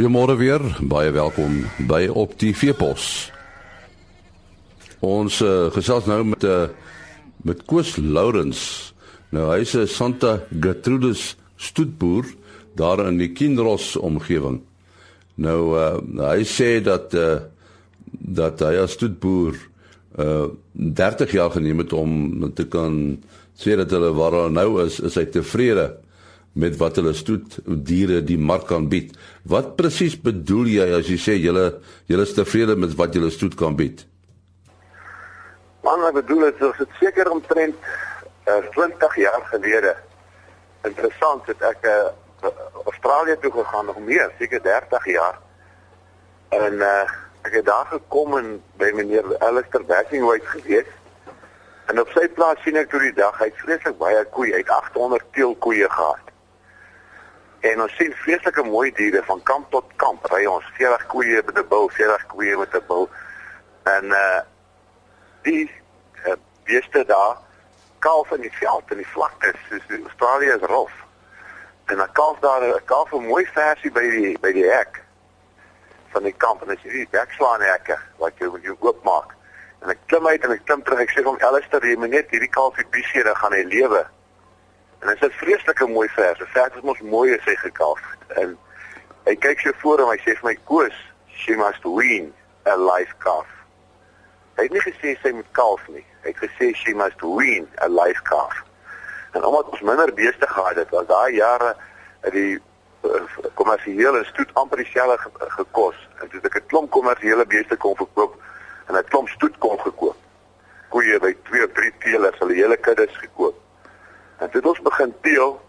Goeiemôre weer, baie welkom by op die Veepos. Ons uh, gesels nou met 'n uh, met Koos Lourens. Nou hy's 'n Santa Gertrudis stoetboer daar in die Kinros omgewing. Nou uh, hy sê dat uh, dat hy as stoetboer uh 30 jaar geneem het om te kan sê dat hulle waar hulle nou is, is hy tevrede met wat hulle stoet diere die mark kan bied. Wat presies bedoel jy as jy sê julle julle is tevrede met wat julle stoet kan bied? Man, ek bedoel dit is seker omtrent uh, eh, 20 jaar gelede. Interessant het ek uh, Australië toe gegaan nog meer, seker 30 jaar. En uh, ek het daar gekom en by meneer Alistair Bassingwhite gewees. En op sy plaas sien ek toe die dag hy het vreeslik baie koeie, hy het 800 teelkoeie gehad. En ons sien vreeslike mooi diere van kamp tot kamp. Ry ons 40 koeie met 'n bil, 40 koeie met 'n bil. En uh die uh, beeste daar kalf in die veld in die vlaktes, soos die Australië is rof. En dan kalf daar 'n kalf 'n mooi versie by die by die hek van die kamp en as jy die wegslaan hekke wat jy moet oopmaak. En ek klim uit en ek klim terug. Ek sê hom Alistair, jy moet net hierdie kalfie bisie dan gaan hy lewe. En dit is 'n vreeslike mooi vers. Die vers is mos mooi as hy gekalf het. En hy kyk so voor hom, hy sê vir my koos, she must wean a life calf. Hy het nie gesê sy moet kalf nie. Hy het gesê she must wean a life calf. En omdat ons minder beeste gehad het, was daai jare die eh, kommersiële stoet amper dieselfde gekos. En toe ek 'n klomp kommersiële beeste kon verkoop en 'n klomp stoet kon gekoop. Koeie by 2 of 3 teelers, hulle hele kuddes gekoop. En toe ons begin teel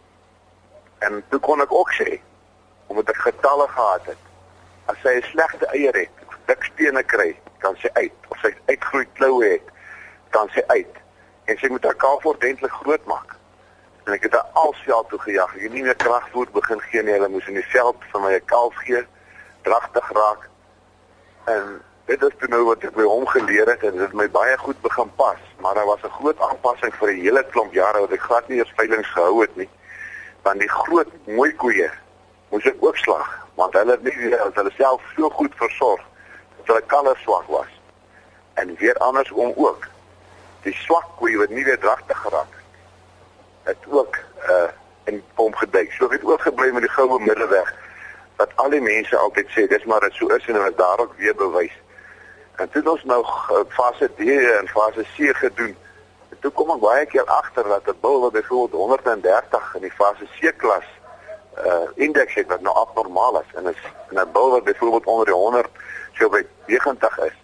en toe kon ek ook sê omdat ek getalle gehad het. As sy 'n slegte eier het, dik stene kry, kan sy uit. Of sy uitgroei kloue het, kan sy uit. En sy moet haar kalf ordentlik groot maak. En ek het haar alsveld toe gejag. Ek het nie meer kragvoer begin gee nie. Hulle moes in die veld vir my 'n kalf gee, dragtig raak. En dit is nou wat ek by hom geleer het en dit het my baie goed begin pas, maar daar was 'n groot aanpassing vir 'n hele klomp jare wat ek glad nie eers veiling gehou het nie. Want die groot mooi koeie moes ek ook slag, want hulle het nie hulle self so goed versorg dat hulle kalwe swak was. En weer andersom ook. Die swak koeie wat nie weer dragtig geraak het. Het ook uh in hom gedek. So het ook gebly met die goue middelleweg wat al die mense altyd sê dis maar dit so is en hulle daar ook weer bewys. En toe ons nou fase D en fase C gedoen. En toe kom ek baie keer agter dat 'n bil wat byvoorbeeld 130 in die fase C klas uh indeks het wat nou abnormaal is en is 'n bil wat byvoorbeeld onder die 100 so by 90 is.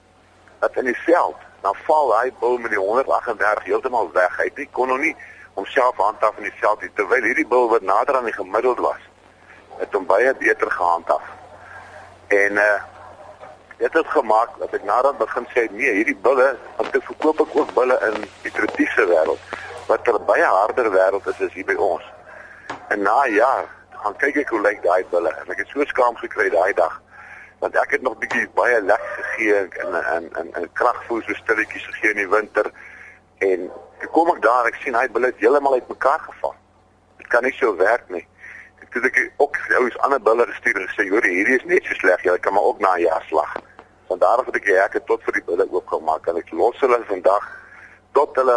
Dat in die veld dan val hy bil met die 138 heeltemal weg. Hy het nie kon nog nie homself handhaaf in die veld nie terwyl hierdie bil wat nader aan die gemiddeld was het hom baie beter gehandhaaf. En uh dit het gemaak dat ek nadat begin sê nee, hierdie bulle, want ek verkoop ek ook bulle in die tropiese wêreld wat 'n baie harder wêreld is as hier by ons. En na jaar gaan kyk ek hoe lyk daai bulle en ek het so skaam gekry daai dag want ek het nog bietjie baie lek gegee en en en en kragvoer so stilletjies gegee in die winter en ek kom ek daar ek sien hy bulle het heeltemal uitmekaar geval. Dit kan nie so werk nie. Ek het ek ook ouens ander bulle gestuur en gesê hoor hierdie is net so sleg jy kan maar ook na jaar slag. Vandaar het ek die hekke tot vir die bulle oopgemaak en ek los hulle vandag tot hulle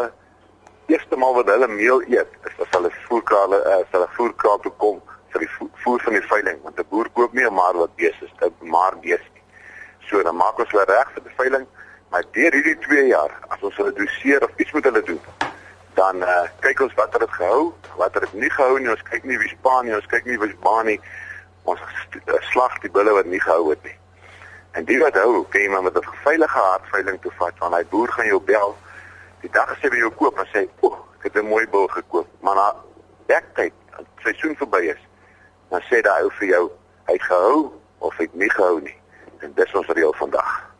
eerste maal wat hulle meel eet is as hulle voerkrale uh, as hulle voerkraal toe kom vir die voer van die veiling. Want 'n boer koop nie 'n maar wat bees is dit maar bees nie. So dan maak ons hulle reg vir die veiling maar deur hierdie 2 jaar as ons hulle doseer of iets met hulle doen dan uh, kyk ons wat het gehou wat het nie gehou nie. Ons kyk nie wie span nie ons kyk nie wie baan nie. Ons slag die bulle wat nie gehou het nie En die wat hou, kan jy maar met 'n veilige hartveiling toe vat want hy boer gaan jou bel. Die dag as jy by jou koop en sê, "O, ek het 'n mooi bil gekoop." Maar na werktyd, as die seisoen verby is, dan sê daai ou vir jou, "Hy het gehou of hy het nie gehou nie." En dis ons reël vandag.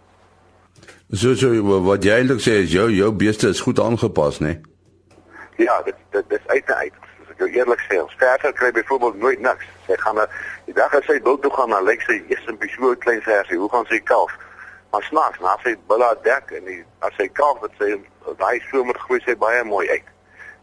So so wat jy eintlik sê is jou jou beeste is goed aangepas, né? Nee? Ja, dit dit is uit en uit jou eerlik sê, ons verder kry byvoorbeeld nooit niks. Sy gaan na die dag as sy wil toe gaan, dan lyk sy eers 'n bietjie klein versie. Hoe gaan sy kalf? Maar snaaks, na sy bulle dek en die, as sy kalf wat sy daai somer groei sy baie mooi uit.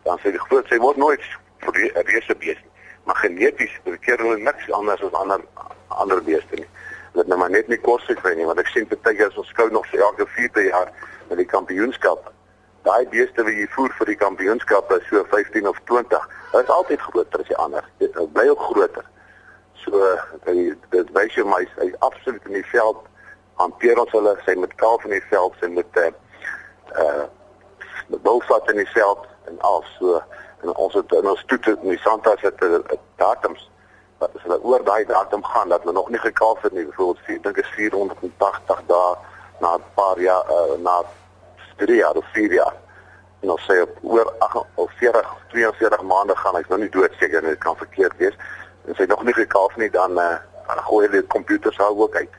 Dan sy die groot sy word nooit vir die reuse bees nie. Maar geneties verkeer hulle niks anders as ander ander beeste nie. Het nou maar net nie kos gekry nie want ek sien baie keer ons skou nog so elke 4de jaar met die kampioenskap. Daai beeste wat jy voer vir die kampioenskap is so 15 of 20. Hulle is altyd groter as die ander. Dit bly ook groter. So dit wys jy my hy absoluut in die veld hanteer ons hulle sy met kalf in die veld sy met uh uh met bulsat in die veld en al so en ons het in ons toets in die Santas het 'n datums wat as hulle oor daai datum gaan dat hulle nog nie gekalf het nie byvoorbeeld ek dink is 480 dae na 'n paar jaar uh, na 3 jaar of 4 jaar en ons sê op oor 8 of 40 42 maande gaan hy nou nie dood seker dit kan verkeerd wees en sy nog nie gekalf nie dan uh, dan gooi hulle die komputers hou ook uit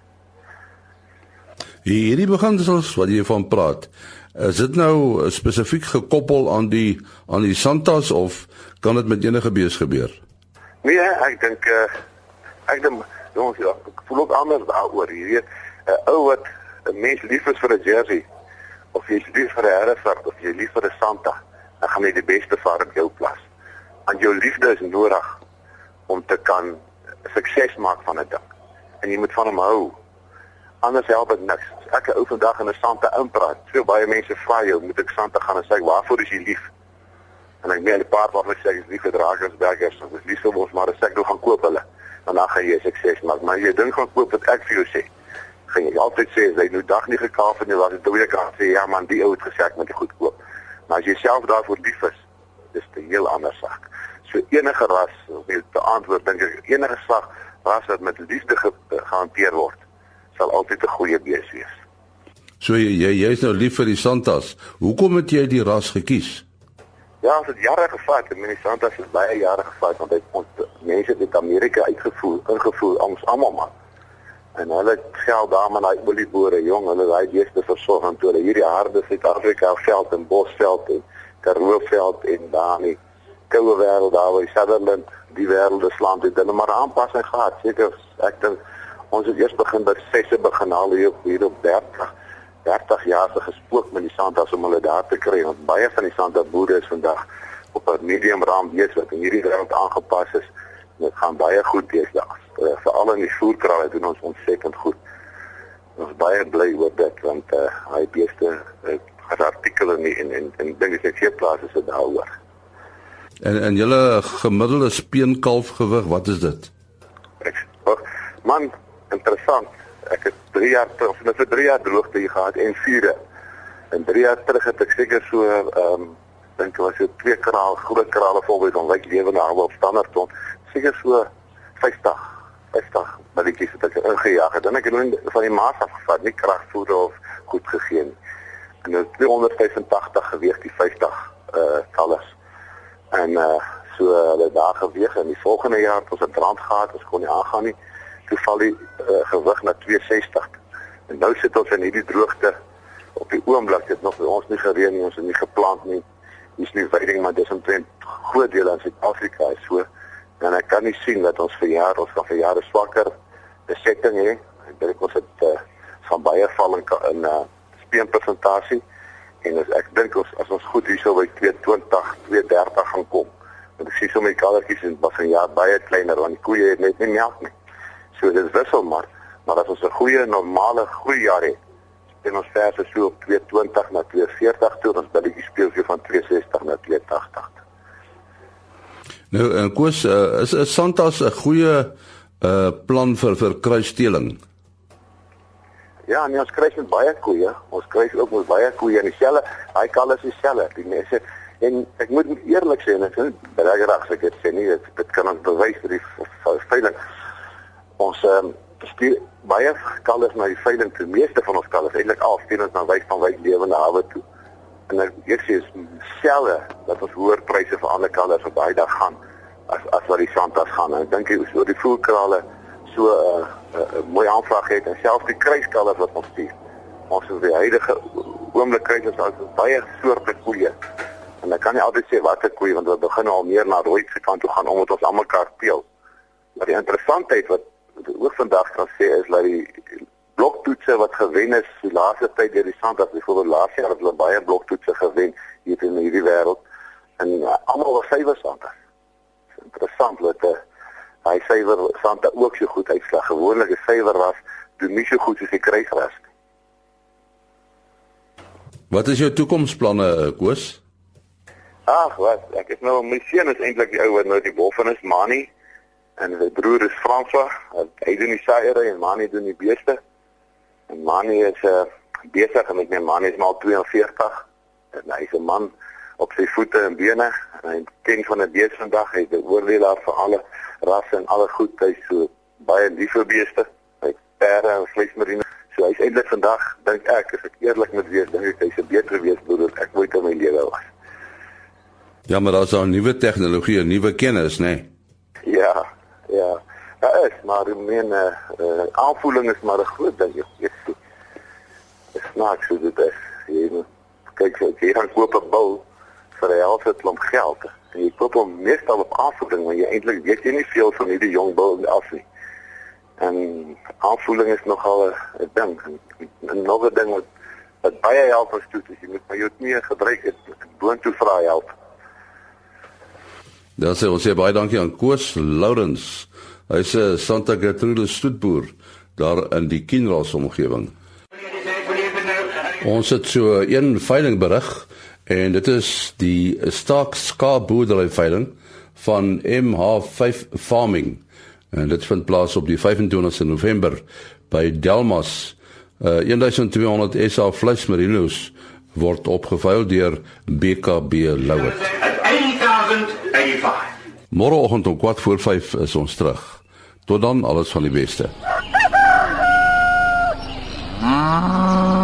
Hierdie beginsels wat jy van praat, is dit nou spesifiek gekoppel aan die aan die Santas of kan dit met enige bees gebeur? Nee, ek dink uh, ek dink jongens ja, ek voel ook anders daaroor. Jy weet, 'n uh, ou wat 'n mens lief is vir 'n jersey of jy lief vir 'n Hereford of jy lief vir 'n Santa, dan gaan jy die beste vaar op jou plas. Want jou liefde is nodig om te kan sukses maak van 'n ding. En jy moet van hom hou anders help dit niks. Ek 'n ou vandag in 'n sante inpraat. So baie mense vra jou, moet ek sante gaan en sê waarvoor is jy lief? En ek meen 'n paar wat sê ek is lief vir Drakensbergers, of is lief vir ons maar ek wil gaan koop hulle. En dan gaan jy sukses maak. Maar jy dink gaan koop wat ek vir jou sê. Gaan jy altyd sê as jy nou dag nie gekaaf en jy was dit twee keer sê ja man, die ou het gesê ek moet dit goed koop. Maar as jy self daarvoor lief is, dis 'n heel ander saak. So enige ras, of jy te antwoord dink ek enige slag ras wat met liefde ge gehanteer word sal altyd 'n goeie bees wees. So jy jy jy's nou lief vir die Santas. Hoekom het jy die ras gekies? Ja, dit het jare gevat. Die Santas het baie jare gevat want dit ons mense het Amerika uitgevoer, ingevoer ons almal maar. En hulle geld daar met daai olieboere, jong, hulle daai beeste versorg en toe. Hulle hierdie harde Suid-Afrika veld en bosveld en Karoo veld en daar nie koue wêreld daar waar Sutherland die wêreld land het. Hulle maar aanpassing gehad. Seker. Ek dink ons het eers begin by sesse begin haal hier op hier op 30 30 jaar se gespook met die Santas om hulle daar te kry. Want baie van die Santa boere is vandag op 'n medium raam bees wat in hierdie wêreld aangepas is. Dit gaan baie goed deesdae uh, veral in die voerkraal doen ons ontsettend goed ons baie bly oor dit want uh, hy beeste het artikels in en en en dinge se hier plaas is daaroor en en julle gemiddelde speenkalf gewig wat is dit ek man interessant. Ek het 3 jaar terug, of net vir 3 jaar droogte hier gehad en vure. En 3 jaar terug het ek seker so ehm um, dink ek was so twee kraal, groot krale volgens ons lyk lewe na op standaard ton. Seker so 50 50 balletjies het ek ingejaag het. Dan ek het nou van die maas afgevat, nie kragvoer of goed gegee nie. En nou 285 geweg die 50 uh eh, kalvers. En uh so hulle daar geweg en die volgende jaar het ons 'n brand gehad, ons kon nie aangaan nie toe val die uh, gewig na 260. En nou sit ons in hierdie droogte op die oomblik dit nog ons nie gereën nie, ons het nie geplant nie. Dis nie veiding maar dis omtrent groot deel van Suid-Afrika is so en ek kan nie sien dat ons vir jare gaan vir jare swakker besetting hê. Ek dink ons het uh, van baie val in in uh, speenpresentasie en as ek dink ons as ons goed hierso by 220 230 gaan kom. Want ek sien sommer die kalvertjies in was 'n jaar baie kleiner want die koeie het net nie melk nie. So dit wissel maar, maar as ons 'n goeie normale groei jaar het, en ons verse so op 220 na 240 toe, ons billetjie speel so van 260 na 280. Nou, en koes uh, is is Santas 'n goeie uh plan vir vir kruisstelling. Ja, nee, ons kry baie koeie. Ons kry ook met baie koeie en dieselfde, daai kal is dieselfde. Die mense en ek moet eerlik sê en ek sê baie graag sê dit sê nie dit, dit kan ons bewys vir die veiling ons ehm um, stuur baie kalvers na die veiling toe. Meeste van ons kalvers eintlik al stuur ons na wyk van wyk lewende hawe toe. En ek sê is selle dat ons hoër pryse vir ander kalvers op daai dag gaan as as wat die santas gaan. En ek dink jy oor die voelkrale so 'n uh, uh, uh, mooi aanvraag het en selfs die kruiskalvers wat ons stuur. Ons is die huidige oomblik kry ons al baie soorte koeie. En ek kan nie altyd sê watter koei want ons begin al meer na rooi se kant toe gaan omdat ons almal mekaar speel. Maar die interessantheid wat wat ek ook vandag kan sê is dat die bloktoetse wat gewen is die laaste tyd deur die Santas byvoorbeeld laas jaar het hulle baie bloktoetse gewen hier in hierdie wêreld en uh, almal was sywe Santas. Interessant dat uh, hy suiwer Santa ook so goed uitslag. Gewoonlik 'n suiwer ras doen nie so goed soos die kruisras nie. Wat is jou toekomsplanne, eh, Koos? Ag, wat? Ek is nou my seun is eintlik die ou wat nou die wolfin is, Mani. En sy broer is François. Hy doen die saaiere en Mani doen die beeste. En Mani is uh, besig met my Mani is maar 42 en hy's 'n man op sy voete en bene. En hy ken van 'n beeste vandag. Hy het 'n oorleelaar vir alle rasse en alle goed. Hy's so baie lief vir beeste. Hy perde en vleismarine. So hy's eintlik vandag dink ek as ek eerlik moet wees, dink ek hy's 'n beter weesbroer as ek ooit in my lewe was. Ja, maar daar's 'n nuwe tegnologie, 'n nuwe kennis, né? Nee? Ja, ja. Ja, is maar ek meen eh uh, aanvoeling is maar 'n groot ding. Jy snaaks so dit is. Jy moet kyk so jy gaan koop 'n bou vir 'n helfte klomp geld. En jy koop hom meestal op aanvoeling, want jy eintlik weet jy nie veel van hierdie jong bou af nie. En aanvoeling is nogal 'n ding. En nog 'n ding wat wat baie help as toe, jy moet maar jou knie gebruik het boontoe vra help. Dan sê ons sê baie dankie aan Koos Lourens. Hy's 'n Santa Gertrude stoetboer daar in die Kinross omgewing. Ons het so een veiling berig en dit is die Stark Scar boerdery veiling van MH5 Farming. En dit vind plaas op die 25ste November by Delmas. Uh 1200 SA vleismerinos word opgeveil deur BKB Louet. 1085. Môreoggend om 4 voor 5 is ons terug. Tot dan alles van die beste. Ah.